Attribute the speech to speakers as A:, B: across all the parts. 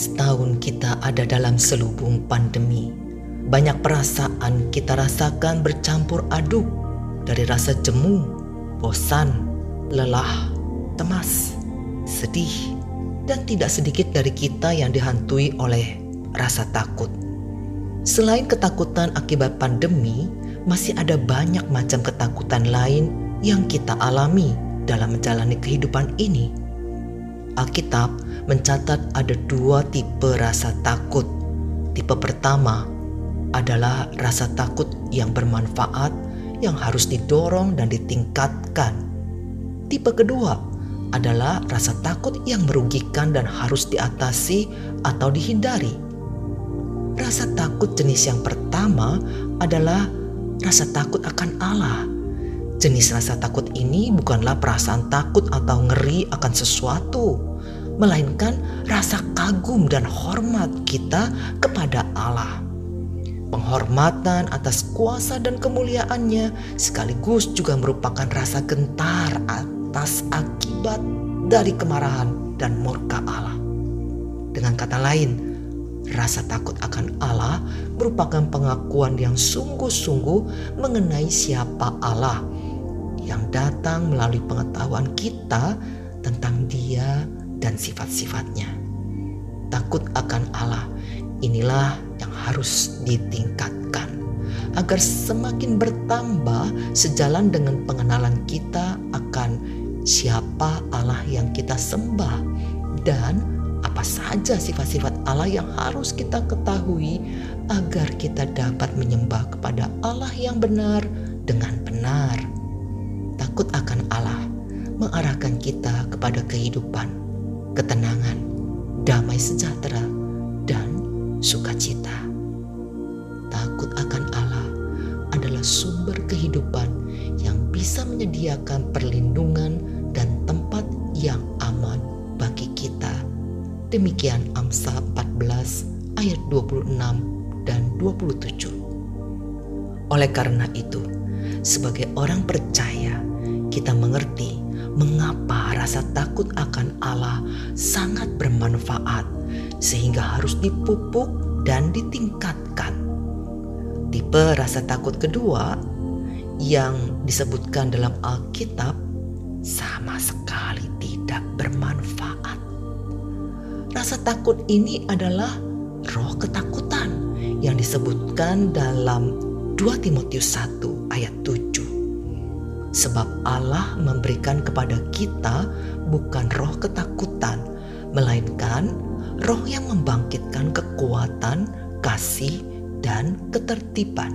A: Setahun kita ada dalam selubung pandemi. Banyak perasaan kita rasakan bercampur aduk dari rasa jemu, bosan, lelah, cemas, sedih, dan tidak sedikit dari kita yang dihantui oleh rasa takut. Selain ketakutan akibat pandemi, masih ada banyak macam ketakutan lain yang kita alami dalam menjalani kehidupan ini. Alkitab mencatat ada dua tipe rasa takut. Tipe pertama adalah rasa takut yang bermanfaat yang harus didorong dan ditingkatkan. Tipe kedua adalah rasa takut yang merugikan dan harus diatasi atau dihindari. Rasa takut jenis yang pertama adalah rasa takut akan Allah. Jenis rasa takut ini bukanlah perasaan takut atau ngeri akan sesuatu, melainkan rasa kagum dan hormat kita kepada Allah. Penghormatan atas kuasa dan kemuliaannya sekaligus juga merupakan rasa gentar atas akibat dari kemarahan dan murka Allah. Dengan kata lain, rasa takut akan Allah merupakan pengakuan yang sungguh-sungguh mengenai siapa Allah yang datang melalui pengetahuan kita tentang Dia dan sifat-sifatnya. Takut akan Allah inilah yang harus ditingkatkan agar semakin bertambah sejalan dengan pengenalan kita akan siapa Allah yang kita sembah dan apa saja sifat-sifat Allah yang harus kita ketahui agar kita dapat menyembah kepada Allah yang benar dengan benar. Takut akan Allah mengarahkan kita kepada kehidupan ketenangan, damai sejahtera, dan sukacita. Takut akan Allah adalah sumber kehidupan yang bisa menyediakan perlindungan dan tempat yang aman bagi kita. Demikian Amsal 14 ayat 26 dan 27. Oleh karena itu, sebagai orang percaya, kita mengerti mengapa rasa takut akan Allah sangat bermanfaat sehingga harus dipupuk dan ditingkatkan. Tipe rasa takut kedua yang disebutkan dalam Alkitab sama sekali tidak bermanfaat. Rasa takut ini adalah roh ketakutan yang disebutkan dalam 2 Timotius 1 ayat 7 Sebab Allah memberikan kepada kita bukan roh ketakutan, melainkan roh yang membangkitkan kekuatan, kasih, dan ketertiban.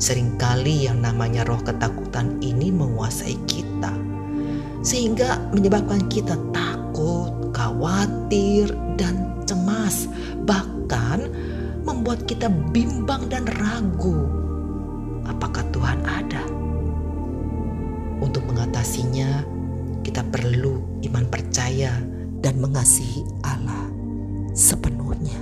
A: Seringkali yang namanya roh ketakutan ini menguasai kita, sehingga menyebabkan kita takut, khawatir, dan cemas, bahkan membuat kita bimbang dan ragu. Apakah Tuhan ada? Mengatasinya, kita perlu iman percaya dan mengasihi Allah sepenuhnya.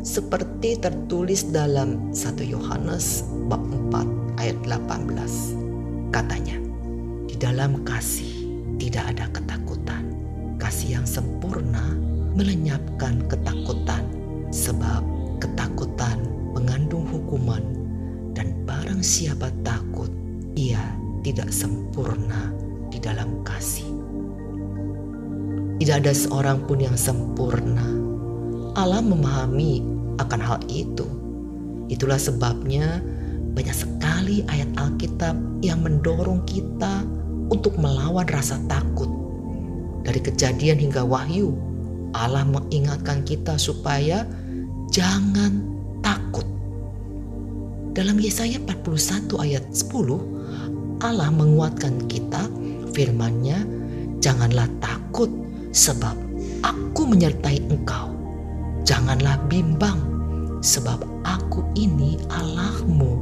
A: Seperti tertulis dalam 1 Yohanes bab 4 ayat 18. Katanya, di dalam kasih tidak ada ketakutan. Kasih yang sempurna melenyapkan ketakutan sebab ketakutan mengandung hukuman dan barang siapa takut tidak sempurna di dalam kasih. Tidak ada seorang pun yang sempurna. Allah memahami akan hal itu. Itulah sebabnya banyak sekali ayat Alkitab yang mendorong kita untuk melawan rasa takut. Dari kejadian hingga wahyu, Allah mengingatkan kita supaya jangan takut. Dalam Yesaya 41 ayat 10, Allah menguatkan kita, firman-Nya, janganlah takut sebab aku menyertai engkau. Janganlah bimbang sebab aku ini Allahmu.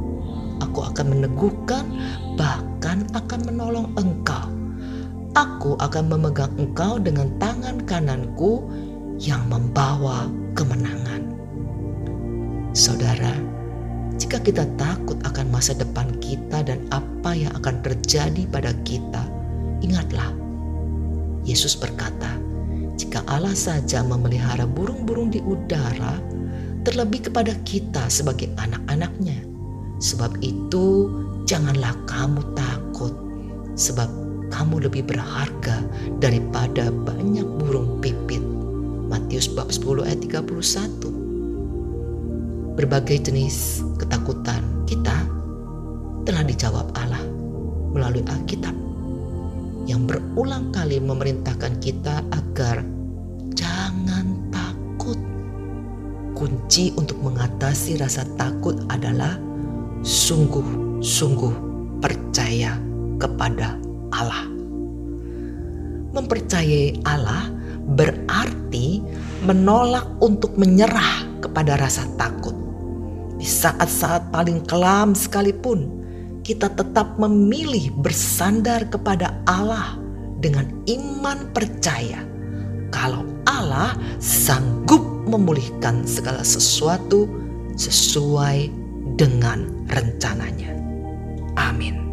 A: Aku akan meneguhkan bahkan akan menolong engkau. Aku akan memegang engkau dengan tangan kananku yang membawa kemenangan. Saudara, jika kita takut akan masa depan kita dan apa yang akan terjadi pada kita, ingatlah, Yesus berkata, Jika Allah saja memelihara burung-burung di udara, terlebih kepada kita sebagai anak-anaknya. Sebab itu, janganlah kamu takut, sebab kamu lebih berharga daripada banyak burung pipit. Matius bab 10 ayat 31. Berbagai jenis ketakutan kita telah dijawab Allah melalui Alkitab yang berulang kali memerintahkan kita agar jangan takut. Kunci untuk mengatasi rasa takut adalah sungguh-sungguh percaya kepada Allah. Mempercayai Allah berarti menolak untuk menyerah kepada rasa takut. Di saat-saat paling kelam sekalipun, kita tetap memilih bersandar kepada Allah dengan iman percaya kalau Allah sanggup memulihkan segala sesuatu sesuai dengan rencananya. Amin.